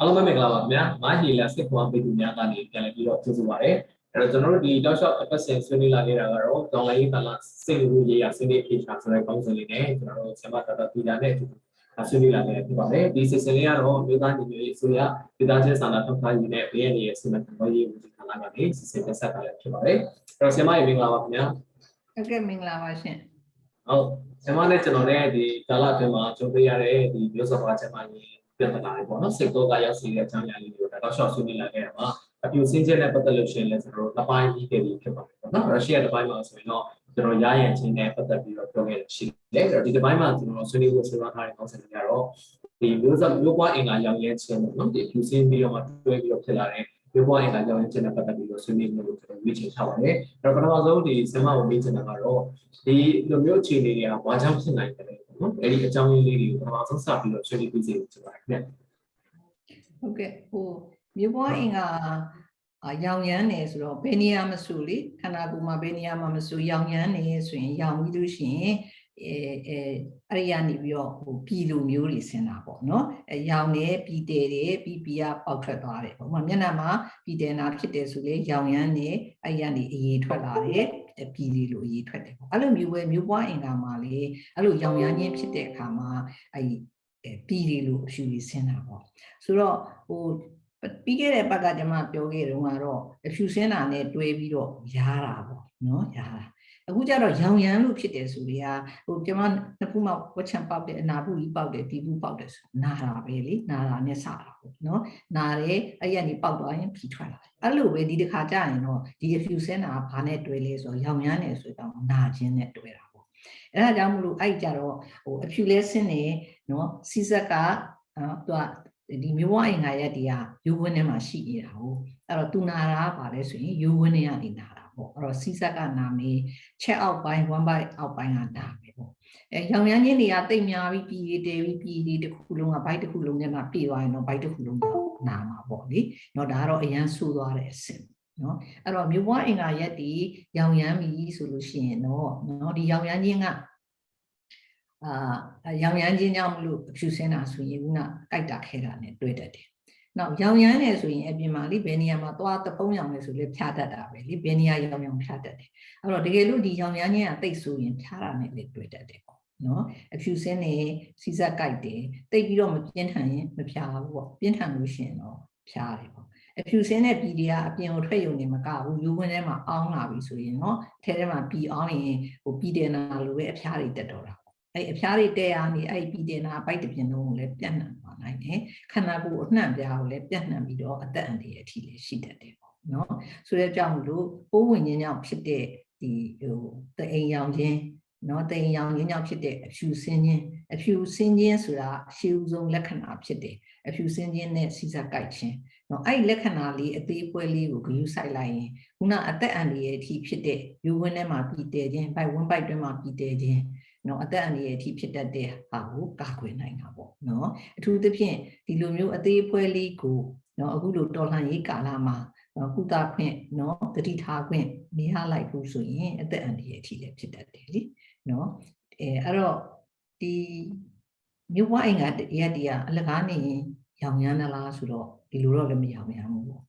အားလုံးပဲမင်္ဂလာပါခင်ဗျာ။မာဟီလာစစ်ကွန်ပေတူများကနေပြန်လည်ပြီးတော့ကျေးဇူးပါရစေ။အဲ့တော့ကျွန်တော်တို့ဒီတောက်လျှောက်အပတ်စဉ်ဆွေးနွေးလာနေတာကတော့ဒေါ်လာရေးတလစိတ်လူရေးရဆွေးနွေးဖြေချဆိုတဲ့ကောင်းစဉ်လေးနဲ့ကျွန်တော်တို့ဆရာမတော်တော်ပြည်တာနဲ့အတူဆွေးနွေးလာခဲ့ဖြစ်ပါတယ်။ဒီစစ်စင်လေးကတော့မြို့သားညီညွတ်ရေးအစိုးရပြည်သားချင်းစာနာထောက်ထားရေးနဲ့ဘေးရည်ရဲ့စီမံခန့်ခွဲရေးဝန်ကြီးဌာနကနေစစ်စစ်တက်ဆက်တာလည်းဖြစ်ပါတယ်။အဲ့တော့ဆရာမရေမင်္ဂလာပါခင်ဗျာ။ဟုတ်ကဲ့မင်္ဂလာပါရှင်ဟုတ်ဆရာမနဲ့ကျွန်တော်နဲ့ဒီကာလအတွင်းမှာကြုံတွေ့ရတဲ့ဒီမျိုးစောဘာချက်မှကြီး ပြဿနာတွေပေါ့နော်စိတ်တော့ကရောက်စီတဲ့အကြောင်းအရာလေးတွေကိုတော့ရှော့ဆွေးနွေးလာခဲ့တာပါအပြူစင်းချက်နဲ့ပတ်သက်လို့ရှိရင်လည်းကျွန်တော်တို့တစ်ပိုင်းပြီးခဲ့ပြီဖြစ်ပါတယ်ပေါ့နော်ရုရှားတစ်ပိုင်းမှာဆိုရင်တော့ကျွန်တော်ရရန်ချင်းနဲ့ပတ်သက်ပြီးတော့ပြောခဲ့ရှိတယ်အဲ့တော့ဒီတစ်ပိုင်းမှာကျွန်တော်ဆွေးနွေးဖို့ဆွေးနွေးထားတဲ့ကောင်းစင်တွေကတော့ဒီမျိုးစောမျိုးပွားအင်္ဂါရောင်ရဲချင်းပေါ့နော်ဒီအပြူစင်းပြီးတော့မှတွဲပြီးတော့ဖြစ်လာတဲ့မျိုးပွားအင်္ဂါရောင်ရဲချင်းနဲ့ပတ်သက်ပြီးတော့ဆွေးနွေးမှုကိုကျွန်တော်ဝေချင်ထားပါတယ်အဲ့တော့ပထမဆုံးဒီဆင်မကိုမေးချင်တာကတော့ဒီလိုမျိုးအခြေအနေတွေကဘာကြောင့်ဖြစ်နိုင်တယ်လဲပေါ့ နော်အဲ့ဒီအကြောင်းရင်းလေးတွေကိုပထမဆုံးစပြီးတော့ဆွေးနွေးပြီးစေချင်ပါတယ်ခင်ဗျဟုတ်ကဲ့ဟိုမြို့ပွားအင်ကအာရောင်ရမ်းနေဆိုတော့ဘယ်နေရာမဆိုလေခန္ဓာကိုယ်မှာဘယ်နေရာမှာမဆိုရောင်ရမ်းနေဆိုရင်ရောင်ပြီးလို့ရှိရင်အဲအဲအဲ့ဒီကနေပြီးတော့ဟိုပြည်လိုမျိုးတွေဆင်တာပေါ့နော်အဲရောင်နေပြည်တယ်တယ်ပြီးပြီးကပေါက်ထွက်သွားတယ်ပေါ့ဥပမာမျက်နှာမှာပြည်တယ်နာဖြစ်တယ်ဆိုလေရောင်ရမ်းနေအဲ့ဒီကနေအေးထွက်လာတယ်အဲ ပြည်လေးလိုအေးထွက်တယ်ပေါ့အဲ့လိုမျိုးပဲမြို့ပွားအင်ကမှာလေအဲ့လိုရောင်ရမ်းခြင်းဖြစ်တဲ့အခါမှာအဲ့ဒီအဲပြည်လေးလိုအဖြူလေးဆင်တာပေါ့ဆိုတော့ဟိုပြီးခဲ့တဲ့ဘက်ကကျွန်မပြောခဲ့တုန်းကတော့အဖြူစင်းတာနဲ့တွဲပြီးတော့ရားတာပေါ့နော်ရားတာ အခုကျတော့ရောင်ရမ်းလို့ဖြစ်တယ်ဆိုလေဟာဟိုကျွန်မနှစ်ခုမှဝက်ချံပေါက်တယ်အနာဘူးကြီးပေါက်တယ်ဒီဘူးပေါက်တယ်ဆိုနာတာပဲလေနာတာနဲ့စတာပေါ့နော်နာတယ်အဲ့ရနေပေါက်သွားရင်ဖြီထွက်လာတယ်အဲ့လိုပဲဒီတစ်ခါကျရင်တော့ဒီအဖြူစင်းတာကဘာနဲ့တွဲလဲဆိုတော့ရောင်ရမ်းတယ်ဆိုတော့နာခြင်းနဲ့တွဲတာပေါ့အဲ့ဒါကြောင့်မလို့အဲ့ကြတော့ဟိုအဖြူလဲဆင်းနေနော်စီဇက်ကနော်သူကဒီမျိုးဝအိမ်ငါရက်တွေကယူဝင်းထဲမှာရှိနေတာဟုတ်အဲ့တော့သူနာတာပါလဲဆိုရင်ယူဝင်းထဲကနေနာတာ ပေါ့အဲ့တော့စီးဆက်ကနာမေးချက်အောက်ပိုင်း1 byte အောက်ပိုင်းကနာမေးပေါ့အဲရောင်ရမ်းချင်းတွေကတိတ်များပြီးပြည်တွေတည်ပြီးပြည်တွေတစ်ခုလုံးက byte တစ်ခုလုံးနဲ့မှပြည်သွားရင်တော့ byte တစ်ခုလုံးကနာမှာပေါ့လေနော်ဒါကတော့အရန်ဆိုးသွားတဲ့အဆင့်နော်အဲ့တော့မြို့ဘွားအင်္ဂါရက်ဒီရောင်ရမ်းပြီဆိုလို့ရှိရင်တော့နော်ဒီရောင်ရမ်းချင်းကအာရောင်ရမ်းချင်းကြောင့်မလို့အဖြူစင်းတာဆိုရင်ခုနကြိုက်တာခဲတာနဲ့တွေ့တတ်တယ် နောက်ရောင်ရမ်းတယ်ဆိုရင်အပြင်မှာလိဘယ်နေရာမှာသွားတပုံးရောင်လဲဆိုလေဖြားတတ်တာပဲလိဘယ်နေရာရောင်ရောင်ဖြားတတ်တယ်။အဲ့တော့တကယ်လို့ဒီရောင်ရမ်းခြင်းကတိတ်ဆိုရင်ဖြားတာနဲ့လေတွေ့တတ်တယ်ပေါ့နော်။အဖြူစင်းနေစီစက်ကြိုက်တယ်တိတ်ပြီးတော့မပြင်းထန်ရင်မဖြားဘူးပေါ့။ပြင်းထန်လို့ရှိရင်တော့ဖြားတယ်ပေါ့။အဖြူစင်းတဲ့ပြည်တွေကအပြင်ကိုထွက်ရုံနဲ့မကဘူးယူဝင်ထဲမှာအောင်းလာပြီဆိုရင်တော့ထဲထဲမှာပြည်အောင်းရင်ဟိုပြည်တယ်နာလိုပဲအဖျားတွေတက်တော့တာ အဲ့အဖျားတွေတဲ့ရနေအဲ့ပြည်တယ်နာပိုက်တစ်ပြင်းလုံးကိုလည်းပြန့်နှံ့သွားနိုင်တယ်ခန္ဓာကိုယ်အနှံ့ပြားကိုလည်းပြန့်နှံ့ပြီးတော့အသက်အန္တရာယ်အထိလည်းရှိတတ်တယ်ပေါ့နော်ဆိုတဲ့ကြောင့်မလို့ပိုးဝင်ခြင်းကြောင့်ဖြစ်တဲ့ဒီဟိုတအိမ်ရောင်ခြင်းနော်တအိမ်ရောင်ခြင်းကြောင့်ဖြစ်တဲ့အဖြူစင်းခြင်းအဖြူစင်းခြင်းဆိုတာအရှိဦးဆုံးလက္ခဏာဖြစ်တယ်အဖြူစင်းခြင်းနဲ့စီစားကြိုက်ခြင်းနော်အဲ့ဒီလက္ခဏာလေးအသေးပွဲလေးကိုဂရုစိုက်လိုက်ရင်ခုနအသက်အန္တရာယ်အထိဖြစ်တဲ့ယူဝင်းထဲမှာပြည်တယ်ခြင်းဘိုက်ဝင်းဘိုက်တွင်းမှာပြည်တယ်ခြင်း နော်အသက်အန္တရာယ်အထိဖြစ်တတ်တဲ့ဟာကိုကာကွယ်နိုင်တာပေါ့နော်အထူးသဖြင့်ဒီလိုမျိုးအသေးဖွဲလေးကိုနော်အခုလိုတော်လှန်ရေးကာလမှာနော်ကုသခွင့်နော်တတိထားခွင့်မရလိုက်ဘူးဆိုရင်အသက်အန္တရာယ်အထိလည်းဖြစ်တတ်တယ်လीနော်အဲအဲ့တော့ဒီမြို့ဝအိမ်ကရက်တီကအလကားနေရင်ရောင်ရမ်းသလားဆိုတော့ဒီလိုတော့လည်းမရောင်ရမ်းဘူးပေါ့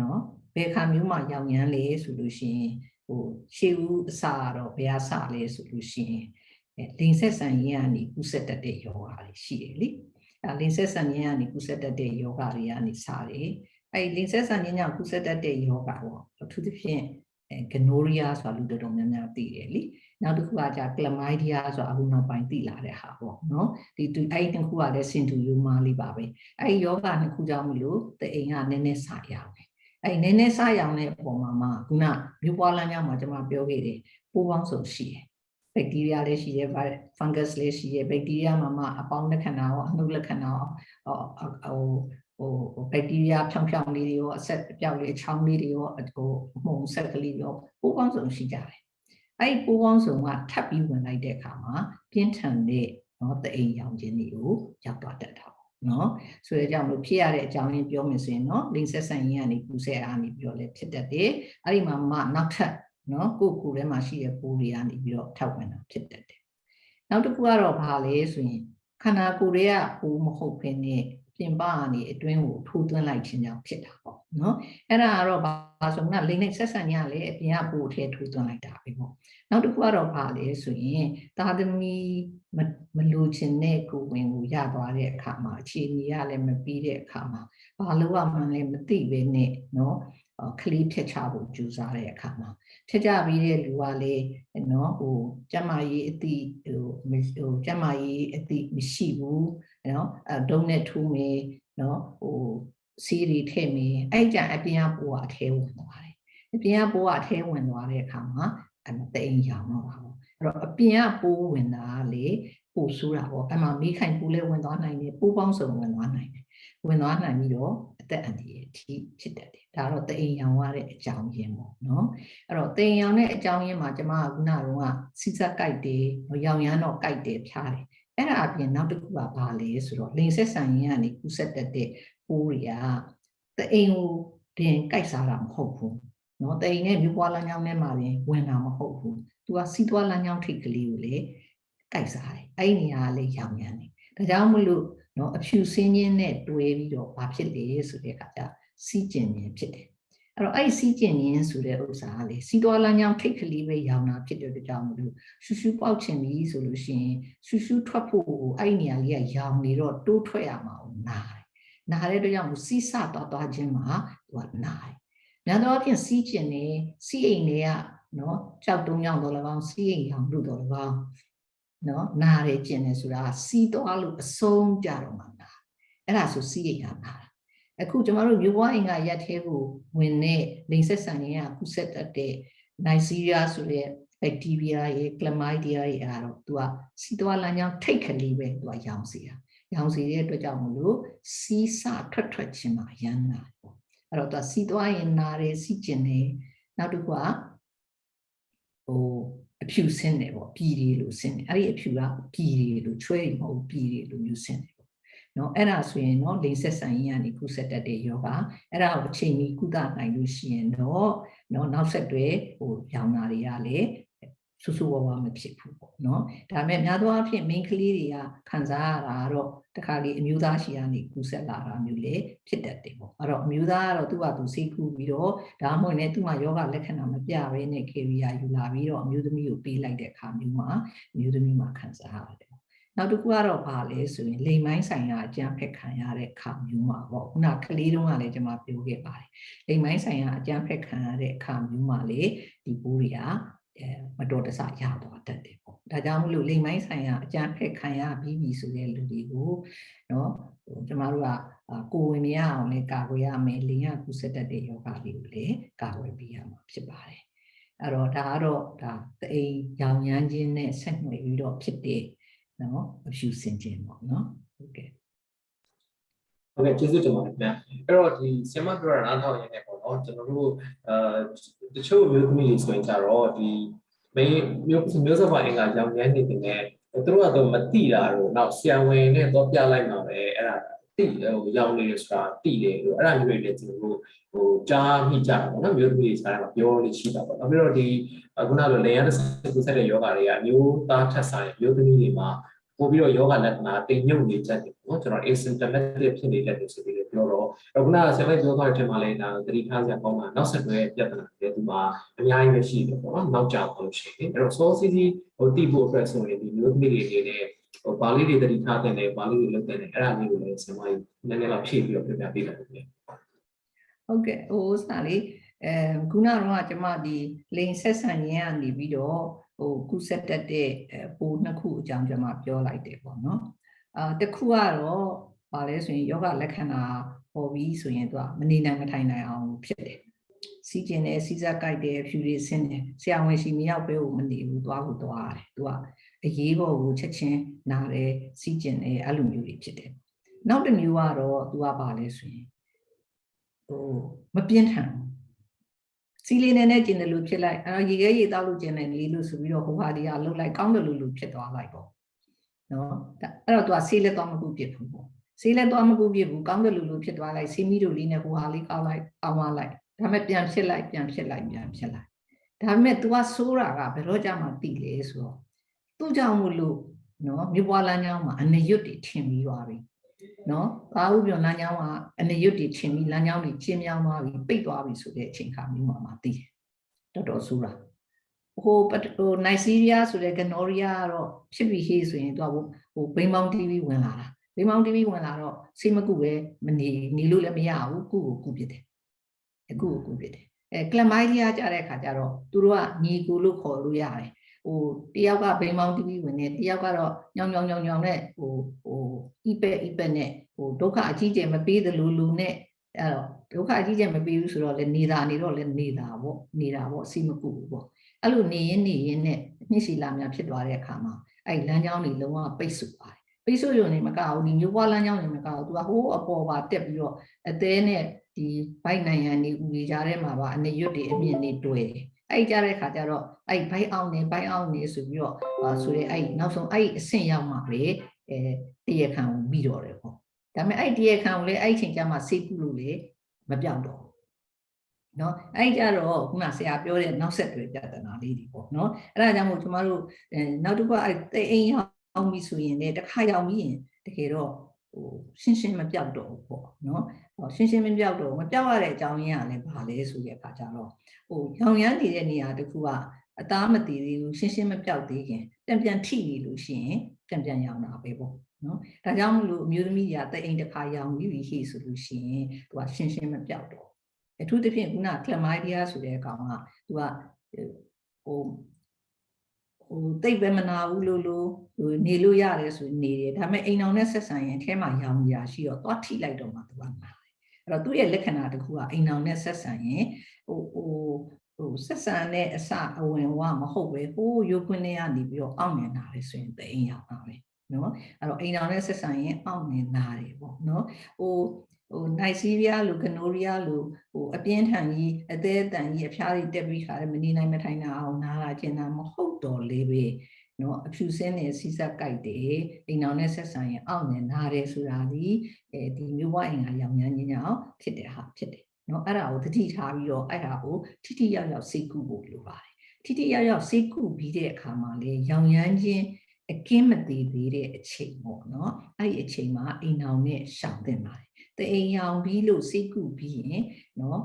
နော်ဘယ်ခါမျိုးမှရောင်ရမ်းလဲဆိုလို့ရှိရင် ဟိုရှေးဦးအစာတော့ဘယ်အစလဲဆိုလို့ရှိရင်အဲလိန်ဆက်ဆန်ရင်ကနေကုဆက်တတ်တဲ့ယောဂါတွေရှိတယ်လीအဲလိန်ဆက်ဆန်ရင်ကနေကုဆက်တတ်တဲ့ယောဂါတွေကနေစားတယ်အဲလိန်ဆက်ဆန်ရင်ကြောင့်ကုဆက်တတ်တဲ့ယောဂါပေါ့အထူးသဖြင့်အဲဂနိုရီယာဆိုတာလူတော်တော်များများသိတယ်လीနောက်တစ်ခုကကြာကလမိုင်းဒီယာဆိုတာအခုနောက်ပိုင်းသိလာတဲ့ဟာပေါ့နော်ဒီသူအဲ့ဒီနှစ်ခုကလည်းစင်တူယူမာလေးပါပဲအဲ့ဒီယောဂနှစ်ခုကြောင့်မလို့တအိမ်ကနည်းနည်းစရအောင် အဲ့နည်းနည်းစရအောင်တဲ့ပုံမှာမှခုနမြို့ပွားလမ်းကြောင်းမှာကျွန်မပြောခဲ့တယ်ပိုးပေါင်းစုံရှိတယ်ဘက်တီးရီးယားလည်းရှိရဲဖန်ဂတ်လည်းရှိရဲဘက်တီးရီးယားမှာမှအပေါင်းလက္ခဏာရောအနှုတ်လက္ခဏာရောဟိုဟိုဘက်တီးရီးယားဖြောင်ဖြောင်လေးတွေရောအဆက်အပြောက်လေးအချောင်းလေးတွေရောဟိုမှုန်ဆက်ကလေးရောပိုးပေါင်းစုံရှိကြတယ်အဲ့ပိုးပေါင်းစုံကထပ်ပြီးဝင်လိုက်တဲ့အခါမှာပြင်းထန်တဲ့နော်တအိမ်ရောင်ခြင်းတွေကိုရောက်သွားတတ်တာပေါ့ နော်ဆိုရကြောင့်လို့ဖြစ်ရတဲ့အကြောင်းရင်းပြောမယ်ဆိုရင်နော်လိင်ဆက်ဆံရင်းကနေပူဆဲအားနေပြီးတော့လည်းဖြစ်တတ်တယ်အဲ့ဒီမှာမှနောက်ထပ်နော်ကိုယ်ကိုယ်ထဲမှာရှိတဲ့ပိုးတွေကနေပြီးတော့ထောက်ဝင်တာဖြစ်တတ်တယ်နောက်တစ်ခုကတော့ဘာလဲဆိုရင်ခန္ဓာကိုယ်တွေကပိုးမဟုတ်ဘဲနဲ့ပြပြင်ပကနေအတွင်းကိုထိုးသွင်းလိုက်ခြင်းကြောင့်ဖြစ်တာပေါ့နော်အဲ့ဒါကတော့ဘာဆိုတော့လိမ့်နဲ့ဆက်ဆံရလေအပြင်ကပို့ထဲထိုးသွင်းလိုက်တာပဲပေါ့နောက်တစ်ခုကတော့ဘာလဲဆိုရင်သာသမီ မမလိုချင်တဲ့ကိုယ်ဝင်ကိုရသွားတဲ့အခါမှာအခြေအနေရလည်းမပြီးတဲ့အခါမှာဘာလို့ရမှန်းလည်းမသိပဲနဲ့နော်အော်ကလေးဖြတ်ချဖို့ကြိုးစားတဲ့အခါမှာဖြတ်ချပြီးတဲ့လူကလည်းနော်ဟိုကျမကြီးအတိဟိုမဟိုကျမကြီးအတိမရှိဘူးနော်အဲဒုံးနဲ့ထိုးမယ်နော်ဟိုစီးရီထည့်မယ်အဲ့ကြအပြင်ကပိုးကအထဲဝင်သွားတယ်အပြင်ကပိုးကအထဲဝင်သွားတဲ့အခါမှာအမသိမ်းရောင်တော့တာပေါ့အဲ့ တော့အပြင်ကပိုးဝင်တာကလေပို့ဆိုးတာပေါ့အမှမေးခိုင်ပိုးလည်းဝင်သွားနိုင်တယ်ပိုးပေါင်းစုံဝင်သွားနိုင်တယ်ဝင်သွားနိုင်ပြီးတော့အသက်အန္တရာယ်အထိဖြစ်တတ်တယ်ဒါတော့သိမ်းရောင်ရတဲ့အကြောင်းရင်းပေါ့နော်အဲ့တော့သိမ်းရောင်တဲ့အကြောင်းရင်းမှာကျမကခုနကတော့စီစက်ကြိုက်တယ်ရောင်ရမ်းတော့ကြိုက်တယ်ဖြားတယ်အဲ့ဒါအပြင်နောက်တစ်ခုကဘာလဲဆိုတော့လိန်ဆက်ဆံရင်းကနေကူးဆက်တတ်တဲ့ပိုးတွေကတအိမ်ကိုတင်ကြိုက်စားတာမဟုတ်ဘူးနော်တအိမ်နဲ့မြို့ပွားလမ်းကြောင်းထဲမှာပြင်ဝင်တာမဟုတ်ဘူး သူကစီးသွားလမ်းကြောင်းထိပ်ကလေးကိုလေကြိုက်စားတယ်အဲ့ဒီနေရာကလေရောင်ရမ်းတယ်ဒါကြောင့်မလို့နော်အဖြူစင်းချင်းနဲ့တွဲပြီးတော့ဘာဖြစ်လဲဆိုတဲ့အခါကျစီးကျင်ခြင်းဖြစ်တယ်အဲ့တော့အဲ့ဒီစီးကျင်ခြင်းဆိုတဲ့ဥစ္စာကလေစီးသွားလမ်းကြောင်းထိပ်ကလေးပဲရောင်တာဖြစ်တဲ့အတွက်ကြောင့်မလို့ရှူရှူပေါက်ချင်ပြီဆိုလို့ရှိရင်ရှူရှူထွက်ဖို့အဲ့ဒီနေရာလေးကရောင်နေတော့တိုးထွက်ရမှာကိုနားတယ်နားတဲ့အတွက်ကြောင့်စီးဆသွားသွားခြင်းမှာသူကနားတယ်။များသောအားဖြင့်စီးကျင်နေစီးအိမ်တွေက နော်ကြောက်တုံးကြောင်တော့လည်းကောင်းစီးအိမ်ရောင်လို့တော့လည်းကောင်းနော်နားရကျင်နေဆိုတာစီးသွားလို့အဆုံးကြတော့မှနားအဲ့ဒါဆိုစီးအိမ်ကနားအခုကျမတို့မြို့ဘွားအိမ်ကရက်သေးကိုဝင်တဲ့လိန်ဆက်ဆန်ရင်းကကုဆက်တတ်တဲ့နိုင်စီးရီးယားဆိုတဲ့ဘက်တီးရီးယားရဲ့ကလမိုက်ဒီယာရဲ့အဲ့တော့သူကစီးသွားလမ်းကြောင်းထိတ်ခလေးပဲသူကရောင်စီတာရောင်စီတဲ့အတွက်ကြောင့်မလို့စီးစထွက်ထွက်ခြင်းမှာရမ်းနာပေါ့အဲ့တော့သူကစီးသွားရင်နာတယ်စီးကျင်တယ်နောက်တစ်ခုက ဟိုအဖြူဆင်းတယ်ပေါ့ပြည်ရီလို့ဆင်းတယ်အဲ့ဒီအဖြူကပြည်ရီလို့ချွဲရီမဟုတ်ပြည်ရီလို့မျိုးဆင်းတယ်ပေါ့နော်အဲ့ဒါဆိုရင်နော်လိန်ဆက်ဆန်ရင်ကနေကုဆက်တတ်တဲ့ယောဂအဲ့ဒါကိုအချိန်ကြီးကုသနိုင်လို့ရှိရင်တော့နော်နောက်ဆက်တွဲဟိုရောင်နာတွေကလည်း ဆူဆူဝါးဝါမဖြစ်ဘူးပေါ့နော်ဒါပေမဲ့များသောအားဖြင့် main ကလေးတွေကခံစားရတာတော့တခါလေအမျိုးသားရှိကနေကူးဆက်လာတာမျိုးလေဖြစ်တတ်တယ်ပေါ့အဲ့တော့အမျိုးသားကတော့သူ့ဘာသူစိတ်ကူးပြီးတော့ဒါမှမဟုတ်လည်းသူ့မှာယောဂလက္ခဏာမပြဘဲနဲ့ carrier ယူလာပြီးတော့အမျိုးသမီးကိုပေးလိုက်တဲ့အခါမျိုးမှာအမျိုးသမီးမှာခံစားရတယ်နောက်တစ်ခုကတော့ဘာလဲဆိုရင်လိမ်မိုင်းဆိုင်ရာအကြမ်းဖက်ခံရတဲ့အခါမျိုးမှာပေါ့ခုနကလေးတုန်းကလည်းကျွန်မပြောခဲ့ပါတယ်လိမ်မိုင်းဆိုင်ရာအကြမ်းဖက်ခံရတဲ့အခါမျိုးမှာလေဒီပိုးတွေကအဲ မတော်တဆရသွားတတ်တယ်ပေါ့ဒါကြောင့်မလို့လိမ်မိုင်းဆိုင်ရာအကြမ်းဖက်ခံရပြီးပြီဆိုတဲ့လူတွေကိုနော်ဟိုကျမတို့ကကိုဝင်မရအောင်လေကာကွယ်ရမယ်လိမ်ရကုသတတ်တဲ့ယောဂလေးကိုလည်းကာကွယ်ပေးရမှာဖြစ်ပါတယ်အဲ့တော့ဒါကတော့ဒါအိမ်ရောင်ရမ်းခြင်းနဲ့ဆက်နွယ်ပြီးတော့ဖြစ်တဲ့နော်အဖြူစင်ခြင်းပေါ့နော်ဟုတ်ကဲ့ဟုတ်ကဲ့ကျေးဇူးတင်ပါတယ်ခင်ဗျအဲ့တော့ဒီဆီမပြောတာနားထောင်ရင်းနဲ့ပေါ့ နော်ကျွန်တော်တို့အဲတချို့မျိုးသမီးတွေဆိုရင်ကြတော့ဒီမင်းမျိုးမျိုးစပါအင်္ဂါရောင်ရမ်းနေတယ်သူတို့ကတော့မတိတာတော့နောက်ဆရာဝန်နဲ့တော့ပြလိုက်မှာပဲအဲ့ဒါတိဟိုရောင်နေတယ်ဆိုတာတိတယ်လို့အဲ့ဒါမျိုးတွေလည်းကျွန်တော်တို့ဟိုကြားမိကြတာပေါ့နော်မျိုးသမီးတွေစားတာပြောလို့ရှိတာပေါ့နောက်ပြီးတော့ဒီခုနကလိုလေယာဉ်တစ်ခုဆက်တဲ့ယောဂတွေကအမျိုးသားထက်ဆိုင်မျိုးသမီးတွေမှာပို့ပြီးတော့ယောဂလက္ခဏာတိမ်မြုပ်နေချက်တွေနော်ကျွန်တော် asymptomatic ဖြစ်နေတတ်တယ်ဆိုပြီးတော့ ပြောတော့အခုနကဆရာမပြောသွားတဲ့အချိန်မှာလည်းဒါသတိထားစရာကောင်းတာနောက်ဆက်တွဲပြဿနာတွေဒီမှာအများကြီးပဲရှိတယ်ပေါ့နော်နောက်ကြောင်လို့ရှိရင်အဲ့တော့ source စီစီဟိုတိဖို့အတွက်ဆိုရင်ဒီမျိုးသမီးတွေအနေနဲ့ဟိုပါဠိတွေသတိထားတဲ့ပါဠိတွေလုပ်တဲ့အဲ့ဒါလေးကိုလည်းဆရာမကြီးနည်းနည်းတော့ဖြည့်ပြီးတော့ပြပြပေးပါဦးခင်ဗျဟုတ်ကဲ့ဟိုစာလေးအဲခုနကတော့ကျွန်မဒီလိန်ဆက်ဆံရင်းကနေပြီးတော့ဟိုကုဆက်တက်တဲ့ပိုးနှစ်ခုအကြောင်းကျွန်မပြောလိုက်တယ်ပေါ့နော်အာတစ်ခုကတော့ ဗာလဲဆိုရင်ယောဂလက္ခဏာပေါ်ပြီးဆိုရင်သူကမနေနိုင်မထိုင်နိုင်အောင်ဖြစ်တယ်စီးကျင်တယ်စီးစားကြိုက်တယ်ဖြူတွေဆင်းတယ်ဆရာဝန်ရှိမရောက်ပဲကိုမနေဘူးသွားကိုသွားရတယ်သူကအရေးပေါ်ကိုချက်ချင်းနားတယ်စီးကျင်တယ်အဲ့လိုမျိုးတွေဖြစ်တယ်နောက်တစ်မျိုးကတော့သူကဗာလဲဆိုရင်ဟိုမပြင်းထန်ဘူးစီလေးနဲ့နဲ့ကျင်တယ်လို့ဖြစ်လိုက်အဲရေခဲရေတောက်လို့ကျင်တယ်လေလို့ဆိုပြီးတော့ဟိုဟာဒီဟာလှုပ်လိုက်ကောင်းတယ်လို့လို့ဖြစ်သွားလိုက်ပေါ့နော်အဲ့တော့သူကဆေးလက်တော့မကူပြစ်ဘူးပေါ့ ဆေးလက်တော့မကူပြစ်ဘူးကောင်းတယ်လို့လို့ဖြစ်သွားလိုက်ဆေးမီတို့လေးနဲ့ဟိုဟာလေးကောက်လိုက်ကောင်းသွားလိုက်ဒါပေမဲ့ပြန်ဖြစ်လိုက်ပြန်ဖြစ်လိုက်ပြန်ဖြစ်လိုက်ဒါပေမဲ့ तू ကဆိုးတာကဘယ်တော့ကြမှတည်လေဆိုတော့သူ့ကြောင့်မို့လို့နော်မြို့ပွားလမ်းကြောင်းမှာအနရွတ်တွေထင်ပြီးသွားပြီနော်သာဥပြောလမ်းကြောင်းကအနေရွတ်တွေချင်းပြီးလမ်းကြောင်းတွေချင်းမြောင်းသွားပြီပိတ်သွားပြီဆိုတဲ့အချိန်ခါမျိုးမှာမှသိတယ်တော်တော်ဆိုးတာဟိုပထဟိုနိုင်စီးရီးယားဆိုတဲ့ဂနော်ရီးယားကတော့ဖြစ်ပြီးဟေးဆိုရင်သူကဟိုဘိန်းမောင်း TV ဝင်လာတာ ဘိန်းမောင်း TV ဝင်လာတော့စိတ်မကုပဲမနေနေလို့လည်းမရဘူးကုကိုကုပြစ်တယ်အခုကိုကုပြစ်တယ်အဲကလမိုင်းကြီးကကြတဲ့အခါကျတော့သူတို့ကညီကိုလို့ခေါ်လို့ရတယ်ဟိုတယောက်ကဘိန်းမောင်း TV ဝင်နေတယောက်ကတော့ညောင်ညောင်ညောင်ညောင်နဲ့ဟိုဟိုအီပက်အီပက်နဲ့ဟိုဒုက္ခအကြီးကျယ်မပေးသလိုလူနဲ့အဲ့တော့ဒုက္ခအကြီးကျယ်မပေးဘူးဆိုတော့လေနေတာနေတော့လေနေတာပေါ့နေတာပေါ့စိတ်မကုဘူးပေါ့အဲ့လိုနေရင်နေရင်နဲ့နှစ်စီလာများဖြစ်သွားတဲ့အခါမှာအဲ့လမ်းကြောင်းတွေလုံးဝပိတ်ဆို့ပါတယ် ပိတ်ဆို့ရုံနဲ့မကဘူးဒီမျိုးပွားလမ်းကြောင်းတွေမကဘူးသူကဟိုးအပေါ်ပါတက်ပြီးတော့အသေးနဲ့ဒီဘိုက်နိုင်ငံတွေဦးကြီးကြားထဲမှာပါအနေရွတ်တွေအမြင့်တွေတွေ့တယ်အဲ့ကြတဲ့ခါကျတော့အဲ့ဘိုက်အောင်နေဘိုက်အောင်နေဆိုပြီးတော့ဆိုရဲအဲ့နောက်ဆုံးအဲ့အဆင့်ရောက်မှပဲအဲတရခံကိုပြီးတော့တယ်ပေါ့ဒါပေမဲ့အဲ့တရခံကိုလေအဲ့ချိန်ကျမှစိတ်ကူလို့လေမပြောက်တော့နော်အဲ့ကြတော့ခုနဆရာပြောတဲ့နောက်ဆက်တွဲပြဿနာလေးတွေပေါ့နော်အဲ့ဒါကြောင့်မို့ကျမတို့အဲနောက်တစ်ခုအဲ့တိတ်အိမ်ရောက် ပြီဆိုရင်လည်းတစ်ခါရောက်ပြီးရင်တကယ်တော့ဟိုရှင်းရှင်းမပြောက်တော့ဘူးပေါ့နော်ဟောရှင်းရှင်းမပြောက်တော့မပြောက်ရတဲ့အကြောင်းရင်းကလည်းဘာလဲဆိုတဲ့အခါကျတော့ဟိုရောင်ရမ်းနေတဲ့နေရာတစ်ခုကအသားမတည်သေးဘူးရှင်းရှင်းမပြောက်သေးခင်ပြန်ပြန်ထိနေလို့ရှိရင်ပြန်ပြန်ရောင်တာပဲပေါ့နော်ဒါကြောင့်မလို့အမျိုးသမီးတွေကတိတ်အိမ်တစ်ခါရောင်ပြီးပြီဟိဆိုလို့ရှိရင်သူကရှင်းရှင်းမပြောက်တော့အထူးသဖြင့်ခုနကလမိုင်းဒီယာဆိုတဲ့အကောင်ကသူကဟို ဟိုတိတ်ပဲမနာဘူးလို့လို့ဟိုနေလို့ရတယ်ဆိုနေတယ်ဒါပေမဲ့အိမ်အောင်နဲ့ဆက်ဆံရင်အဲထဲမှာရောင်ရာရှိတော့သွားထိလိုက်တော့မှသူကနာတယ်အဲ့တော့သူ့ရဲ့လက္ခဏာတစ်ခုကအိမ်အောင်နဲ့ဆက်ဆံရင်ဟိုဟိုဟိုဆက်ဆံတဲ့အစအဝင်ဝမဟုတ်ပဲဟိုးရုပ်ခွင်းထဲကနေပြီးတော့အောင့်နေတာလေဆိုရင်တိမ်ရောင်တာပဲနော်အဲ့တော့အိမ်အောင်နဲ့ဆက်ဆံရင်အောင့်နေနာတယ်ပေါ့နော်ဟို ဟိုနိုင်စီးရီးယားလိုကနိုရီးယားလိုဟိုအပြင်းထန်ကြီးအသေးအတန်ကြီးအဖျားကြီးတက်ပြီးခါတယ်မနေနိုင်မထိုင်နိုင်အောင်နားလာကျင်တာမဟုတ်တော့လေပဲနော်အဖြူစင်းနေစီးစက်ကြိုက်တယ်အိမ်အောင်နဲ့ဆက်ဆံရင်အောင့်နေနားတယ်ဆိုတာဒီအဲဒီမျိုးဝအိမ်ကရောင်ရမ်းခြင်းကြောင့်ဖြစ်တဲ့ဟာဖြစ်တယ်နော်အဲ့ဒါကိုသတိထားပြီးတော့အဲ့ဒါကိုထိထိရောက်ရောက်စိတ်ကူဖို့လိုပါတယ်ထိထိရောက်ရောက်စိတ်ကူပြီးတဲ့အခါမှာလေရောင်ရမ်းခြင်းအကင်းမသေးသေးတဲ့အချိန်ပေါ့နော်အဲ့ဒီအချိန်မှာအိမ်အောင်နဲ့ရှောင်သင့်ပါတယ် တအိမ်ရောင်ပြီးလို့စိတ်ကူပြီးရင်နော်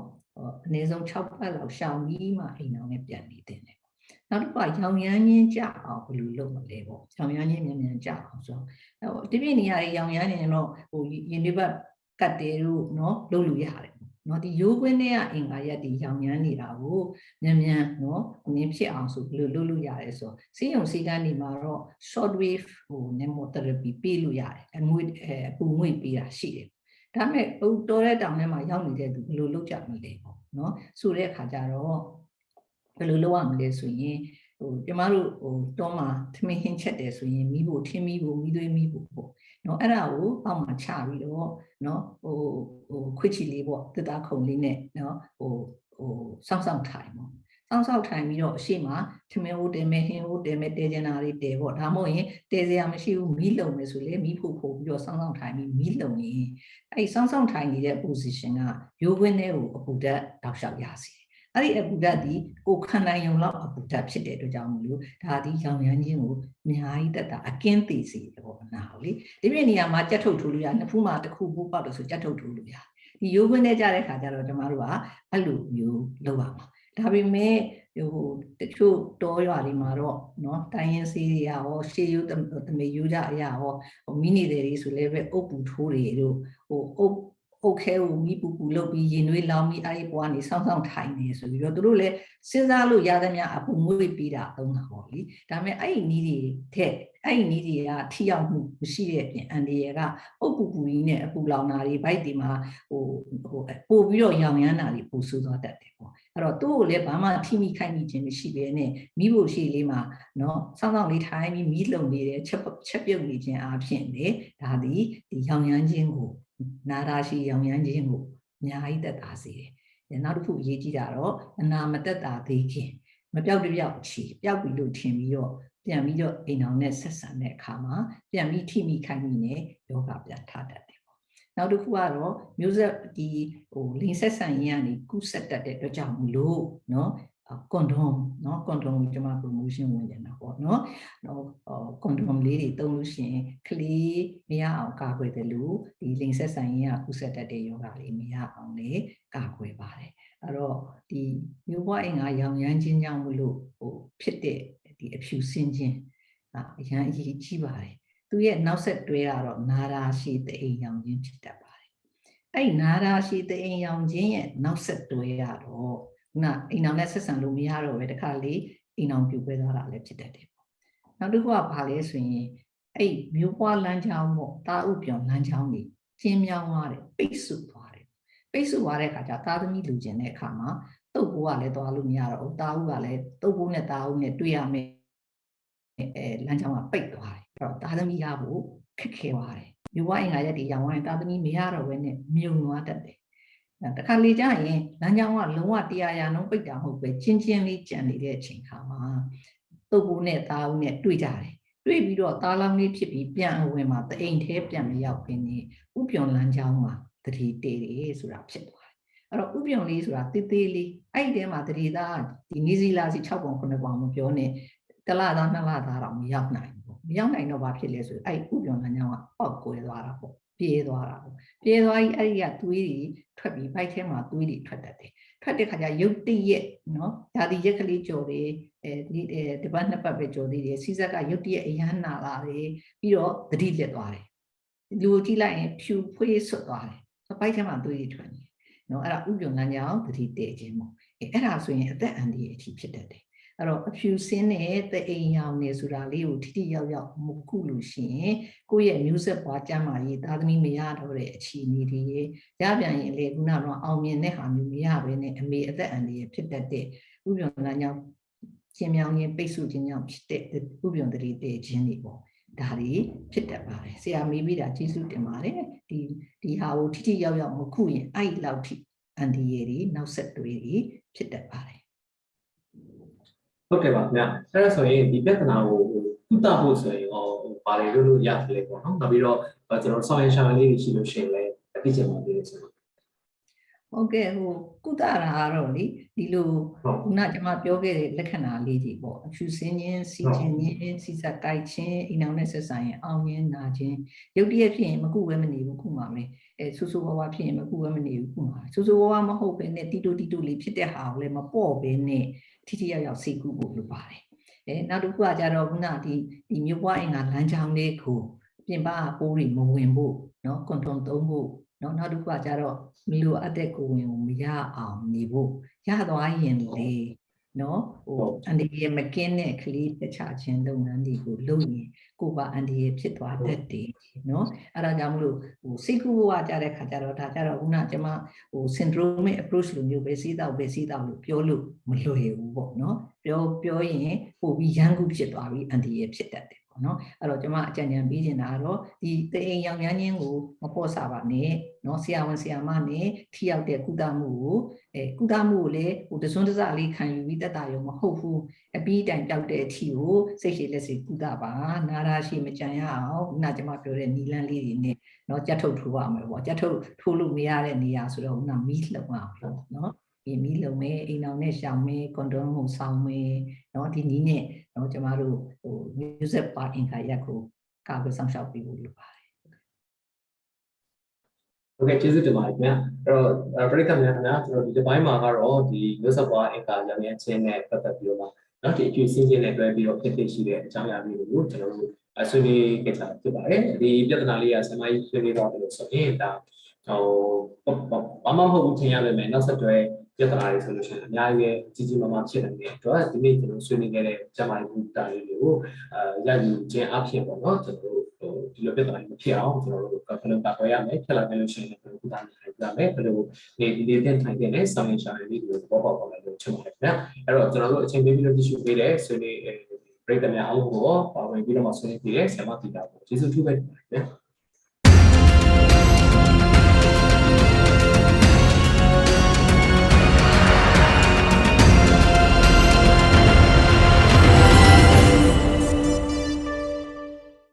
အနည်းဆုံး6ပတ်လောက်ရှောင်ပြီးမှအိမ်အောင်နဲ့ပြန်နေတင်တယ်နောက်တစ်ခါရောင်ရမ်းခြင်းကြအောင်ဘယ်လိုလုပ်မလဲပေါ့ရောင်ရမ်းခြင်းမြန်မြန်ကြအောင်ဆိုတော့ဟိုတပြည့်နေရာရောင်ရမ်းနေရင်တော့ဟိုရင်တွေဘက်ကတ်တယ်လို့နော်လုပ်လို့ရတယ်နော်ဒီရိုးခွင်းထဲကအင်္ဂါရက်ဒီရောင်ရမ်းနေတာကိုမြန်မြန်နော်အမြင်ဖြစ်အောင်ဆိုဘယ်လိုလုပ်လို့ရတယ်ဆိုစေးရုံစေးကန်းနေမှာတော့ short wave ဟို nemotherapy ပေးလို့ရတယ်အငွေအပူငွေပေးတာရှိတယ် ဒါပေမဲ့ဟိုတော်တဲ့တောင်ထဲမှာရောက်နေတဲ့သူဘယ်လိုလုပ်ကြမလဲပေါ့နော်ဆိုတဲ့အခါကျတော့ဘယ်လိုလုပ်ရမလဲဆိုရင်ဟိုကျမတို့ဟိုတောမှာထမင်းဟင်းချက်တယ်ဆိုရင်မိဖို့ထင်းမိဖို့မိသွေးမိဖို့ပေါ့နော်အဲ့ဒါကိုအောက်မှာချပြီးတော့နော်ဟိုဟိုခွေချီလေးပေါ့တစ်သားခုံလေးနဲ့နော်ဟိုဟိုစောင့်ဆောင်ထိုင်ပေါ့ စောင့်ဆောင်ထိုင်ပြီးတော့အရှိမထမင်းဟိုတဲမဲဟင်းဟိုတဲမဲတဲကျင်တာလေးတဲပေါ့ဒါမှမဟုတ်ရင်တဲစရာမရှိဘူးမီးလုံမယ်ဆိုလေမီးဖို့ဖို့ပြီးတော့စောင့်ဆောင်ထိုင်ပြီးမီးလုံရင်အဲ့စောင့်ဆောင်ထိုင်နေတဲ့ position ကရိုးခွင်းထဲကိုအပူဓာတ်တောက်လျှောက်ရစီအဲ့ဒီအပူဓာတ်ဒီကိုခန္ဓာယုံလောက်အပူဓာတ်ဖြစ်တဲ့အတွက်ကြောင့်မလို့ဒါဒီရောင်ရမ်းခြင်းကိုအများကြီးတက်တာအကင်းသိစေတယ်ပေါ့နားဟုတ်လေဒီပြနေရာမှာကြက်ထုတ်ထိုးလို့ရနှစ်ဖူးမှာတစ်ခုဘူးပေါက်တယ်ဆိုကြက်ထုတ်ထိုးလို့ရဒီရိုးခွင်းထဲကြတဲ့ခါကျတော့ကျမတို့ကအဲ့လိုမျိုးလုပ်ရမှာ ဒါပေမဲ့ဟိုတချို့တောရွာတွေမှာတော့เนาะတိုင်းရင်စီးတွေရောရှေးရိုးတမေရိုးကြအရာရောဟိုမိနေတယ်တွေဆိုလည်းပဲအုပ်ပူထိုးတွေတို့ဟိုအုပ် အုတ်ခဲကိုမိပူပူလုပ်ပြီးရင်နွေးလောင်းပြီးအဲ့ဒီပွားနေဆောင်းဆောင်းထိုင်နေဆိုပြီးတော့သူတို့လည်းစဉ်းစားလို့ရသမျှအပူငွေ့ပြီးတာသုံးတာပေါ့လေဒါပေမဲ့အဲ့ဒီနီးတွေထက်အဲ့ဒီနီးတွေကထိရောက်မှုမရှိတဲ့အပြင်အန်ဒီရကအုတ်ပူပူကြီးနဲ့အပူလောင်တာတွေဘိုက်တွေမှာဟိုဟိုပို့ပြီးတော့ရောင်ရမ်းတာတွေပိုဆိုးသွားတတ်တယ်ပေါ့အဲ့တော့သူ့ကိုလည်းဘာမှထိမိခိုက်မိခြင်းမရှိဘဲနဲ့မိဖို့ရှိလေးမှာနော်ဆောင်းဆောင်းလေးထိုင်ပြီးမိလုံနေတဲ့ချက်ချက်ပြုတ်နေခြင်းအပြင်လေဒါဒီဒီရောင်ရမ်းခြင်းကို နာရာရှိရောင်ရမ်းခြင်းကိုအများကြီးတက်တာစေတယ်နောက်တစ်ခုအရေးကြီးတာတော့အနာမတက်တာသေးခင်မပြောက်တပြောက်ချီပျောက်ပြီလို့ထင်ပြီးတော့ပြန်ပြီးတော့အိမ်အောင်နဲ့ဆက်ဆံတဲ့အခါမှာပြန်ပြီးထိမိခိုက်မိနဲ့ယောဂပြန်ထတတ်တယ်ပေါ့နောက်တစ်ခုကတော့မျိုးဆက်ဒီဟိုလင်းဆက်ဆံရင်းကနေကုဆက်တတ်တဲ့အတွက်ကြောင့်မလို့เนาะ ကွန်ဒွန်နော်ကွန်ဒွန်ကျွန်မ promotion ဝင်နေတာပေါ့နော်ဟိုကွန်ဒွန်လေးတွေသုံးလို့ရှိရင်ကလေးမရအောင်ကာကွယ်တယ်လို့ဒီလိင်ဆက်ဆံရေးကကုသတတ်တဲ့ယောဂလေးမရအောင်လေကာကွယ်ပါတယ်အဲ့တော့ဒီမျိုးဘွားအင်္ဂါရောင်ရမ်းခြင်းကြောင့်မလို့ဟိုဖြစ်တဲ့ဒီအဖြူစင်းခြင်းအရန်အရေးကြီးပါတယ်သူရဲ့နောက်ဆက်တွဲကတော့နာရာရှိတဲ့အိမ်ရောင်ခြင်းဖြစ်တတ်ပါတယ်အဲ့နာရာရှိတဲ့အိမ်ရောင်ခြင်းရဲ့နောက်ဆက်တွဲကတော့ ခုနအိမ်အောင်နဲ့ဆက်ဆံလို့မရတော့ပဲတခါလေအိမ်အောင်ပြူပွဲသွားတာလည်းဖြစ်တတ်တယ်ပေါ့နောက်တစ်ခုကဘာလဲဆိုရင်အဲ့မျိုးပွားလမ်းကြောင်းပေါ့တာဥပြောင်းလမ်းကြောင်းကြီးကျင်းမြောင်းသွားတယ်ပိတ်ဆို့သွားတယ်ပိတ်ဆို့သွားတဲ့အခါကျသားသမီးလူကျင်တဲ့အခါမှာတုတ်ဘိုးကလည်းသွားလို့မရတော့ဘူးတာဥကလည်းတုတ်ဘိုးနဲ့တာဥနဲ့တွေ့ရမယ်အဲလမ်းကြောင်းကပိတ်သွားတယ်အဲ့တော့သားသမီးရဖို့ခက်ခဲသွားတယ်မျိုးပွားအင်္ဂါရက်ဒီရောင်ဝိုင်းသားသမီးမရတော့ဘဲနဲ့မြုံသွားတတ်တယ် တခါလေကြရင်လမ်းကြောင်းကလုံးဝတရားရနှုံးပိတ်တာမဟုတ်ပဲချင်းချင်းလေးကြံနေတဲ့အချိန်ခါမှာတုပ်ဘူးနဲ့သားဦးနဲ့တွေ့ကြတယ်တွေ့ပြီးတော့သားလောင်းလေးဖြစ်ပြီးပြန်အဝင်မှာတအိမ်သေးပြန်မရောက်ခင်းနေဥပြုံလမ်းကြောင်းမှာတတိတေတယ်ဆိုတာဖြစ်သွားတယ်အဲ့တော့ဥပြုံလေးဆိုတာတေးသေးလေးအဲ့ဒီထဲမှာတတိသားဒီနီဇီလာစီ6ပုံ9ပုံမပြောနဲ့တလသားနှစ်လသားတော့မရောက်နိုင်ဘူးမရောက်နိုင်တော့ဘာဖြစ်လဲဆိုအဲ့ဥပြုံလမ်းကြောင်းကပေါက်ကွဲသွားတာပေါ့ ပြေးသွားတာပေါ့ပြေးသွားပြီးအဲ့ဒီကသွေးတွေထွက်ပြီးဘိုက်ထဲမှာသွေးတွေထွက်တတ်တယ်ထွက်တဲ့ခါကျရုပ်တရက်နော်ဓာတိရက်ကလေးကြော်တယ်အဲဒီဒီပတ်နှစ်ပတ်ပဲကြော်သေးတယ်စီဇက်ကရုပ်တရက်အရန်နာလာတယ်ပြီးတော့သတိလက်သွားတယ်လူကိုကြည့်လိုက်ရင်ဖြူဖွေးဆွတ်သွားတယ်ဘိုက်ထဲမှာသွေးတွေထွက်နေနော်အဲ့ဒါဥပြုံလမ်းကြောင်းသတိတည်ခြင်းပေါ့အဲအဲ့ဒါဆိုရင်အသက်အန္တရာယ်အထိဖြစ်တတ်တယ် အဲ့တော့အဖြူစင်းတဲ့တအိမ်ရောင်နေဆိုတာလေးကိုထိထိရောက်ရောက်မခုလို့ရှိရင်ကိုယ့်ရဲ့မျိုးဆက်ပွားကျမ်းမာရေးသားသမီးမရတော့တဲ့အခြေအနေတွေရပြန်ရင်လေခုနကတော့အောင်မြင်တဲ့ဟာမျိုးမရဘဲနဲ့အမေအသက်အန္တရာယ်ဖြစ်တတ်တဲ့ဥပ္ပယလမ်းကြောင်းကျင်မြောင်းရင်ပိတ်ဆို့ခြင်းကြောင့်ဖြစ်တဲ့ဥပ္ပယတတိတည်ခြင်းတွေပေါ့ဒါတွေဖြစ်တတ်ပါတယ်ဆရာမေးပြီးတာကျေးဇူးတင်ပါတယ်ဒီဒီဟာကိုထိထိရောက်ရောက်မခုရင်အဲ့လောက်ထိအန္တရာယ်တွေနောက်ဆက်တွဲတွေဖြစ်တတ်ပါတယ် ဟုတ်ကဲ့ပါခင်ဗျအဲ့ဒါဆိုရင်ဒီပြဿနာကိုကုသဖို့ဆိုရင်ဟောဘာတွေလုပ်လို့ရတယ်လဲပေါ့နော်နောက်ပြီးတော့ကျွန်တော်ဆောင်းရရှာလေးတွေရှိလို့ရှိရင်လည်းအသိချင်ပါသေးတယ်ဆိုတော့ဟုတ်ကဲ့ဟိုကုသတာကတော့လေဒီလိုဟုတ်ခုနကျွန်မပြောခဲ့တဲ့လက္ခဏာလေးကြီးပေါ့အဖြူစင်းခြင်းစီခြင်းခြင်းစီစက်ကိုက်ခြင်းအိမ်အောင်နဲ့ဆက်ဆိုင်ရင်အောင်ခြင်းနာခြင်းရုပ်တရက်ဖြစ်ရင်မကုဝဲမနေဘူးခုမှမယ်အဲဆူဆူဝါးဝါဖြစ်ရင်မကုဝဲမနေဘူးခုမှဆူဆူဝါးဝါမဟုတ်ဘဲနဲ့တီတိုတီတိုလေးဖြစ်တဲ့ဟာကိုလည်းမပေါ့ဘဲနဲ့ ထိထိရောက်ရောက်စီကူဖို့လိုပါတယ်အဲနောက်တစ်ခုကကြတော့ခုနဒီဒီမြို့ပွားအင်္ဂါလမ်းကြောင်းလေးကိုပြင်ပပိုးတွေမဝင်ဖို့နော်ကွန်ထုံသုံးဖို့နော်နောက်တစ်ခုကကြတော့မလိုအပ်တဲ့ကိုဝင်ကိုမရအောင်နေဖို့ရသွားရင်လေ နော်ဟိုအန်ဒီရဲ့မကင်းတဲ့ကလေးတခြားချင်းလုပ်ငန်းတွေကိုလုပ်ရင်ကိုယ်ပါအန်ဒီရဲ့ဖြစ်သွားတတ်တယ်နော်အဲ့ဒါကြောင့်မလို့ဟိုစိတ်ကူးဘဝကြတဲ့ခါကျတော့ဒါကြတော့ခုနကျမဟို syndromic approach လိုမျိုးပဲစီးတော့ပဲစီးတော့လို့ပြောလို့မလွယ်ဘူးပေါ့နော်ပြောပြောရင်ပို့ပြီးရန်ကူဖြစ်သွားပြီးအန်ဒီရဲ့ဖြစ်တတ်တယ်ပေါ့နော်အဲ့တော့ကျမအကြံဉာဏ်ပေးချင်တာကတော့ဒီတအိမ်ရောင်ရမ်းခြင်းကိုမဖို့စားပါနဲ့ နော်ဆရာဝန်ဆရာမနဲ့ထိရောက်တဲ့ကုသမှုကိုအဲကုသမှုကိုလည်းဟိုတစွန်းတစလေးခံယူပြီးတက်တာရုံမဟုတ်ဘူးအပြီးတိုင်တောက်တဲ့အထီကိုစိတ်ရှိလက်စီကုသပါနာရာရှိမကြံရအောင်ခုနကျမပြောတဲ့နီလန်းလေးတွေနဲ့နော်ကြက်ထုတ်ထိုးရမယ်ပေါ့ကြက်ထုတ်ထိုးလို့မရတဲ့နေရာဆိုတော့ခုနမီးလှုံအောင်လို့နော်ဒီမီးလုံမဲအိမ်အောင်နဲ့ရှောင်မဲကွန်ဒုံးကိုဆောင်းမဲเนาะဒီနီးနဲ့เนาะကျမတို့ဟို music bar အင်္ဂါရက်ကိုကာကွယ်ဆောင်ရှောက်ပေးဖို့လိုပါတယ် ယ် ဟုတ်ကဲ့ကျေးဇူးတင်ပါတယ်ခင်ဗျအဲ့တော့ပရိသတ်များခင်ဗျကျွန်တော်ဒီဒီပိုင်းမှာကတော့ဒီမျိုးဆက်ပွားအင်္ဂါရောင်ရမ်းခြင်းနဲ့ပတ်သက်ပြီးတော့နော်ဒီအကျိုးစင်းခြင်းနဲ့တွဲပြီးတော့ဖြစ်ဖြစ်ရှိတဲ့အကြောင်းအရာလေးတွေကိုကျွန်တော်တို့ဆွေးနွေးကြတာဖြစ်ပါတယ်ဒီပြဿနာလေးကဆမကြီးဆွေးနွေးတော့တယ်လို့ဆိုရင်ဒါဟိုဘာမှမဟုတ်ဘူးထင်ရပေမဲ့နောက်ဆက်တွဲ ပြဿနာတွေဆိုလို့ရှိရင်အများကြီးပဲကြီးကြီးမားမားဖြစ်နေတယ်တော့ဒီနေ့ကျွန်တော်ဆွေးနွေးခဲ့တဲ့ကျမကြီးကူတာလေးတွေကိုအဲရယူခြင်းအဖြစ်ပေါ့နော်ကျွန်တော်တို့ဟိုဒီလိုပြဿနာတွေမဖြစ်အောင်ကျွန်တော်တို့ကဘယ်လိုကာကွယ်ရမလဲဖြစ်လာခဲ့လို့ရှိရင်ဘယ်လိုကုသနိုင်ကြမလဲဘယ်လိုနေဒီလေးတင်ထိုင်တဲ့ဆောင်းရရှာလေးတွေကိုပေါ်ပေါ်ပေါ်လာလို့ချင်ပါတယ်ခင်ဗျအဲ့တော့ကျွန်တော်တို့အချိန်ပေးပြီးတော့ကြည့်ရှုပေးတဲ့ဆွေးနွေးပရိသတ်များအားလုံးကိုပါဝင်ပြီးတော့မှဆွေးနွေးပေးတဲ့ဆရာမတီတာကိုကျေးဇူးထူးပဲတင်ပါတယ်ခင်ဗျ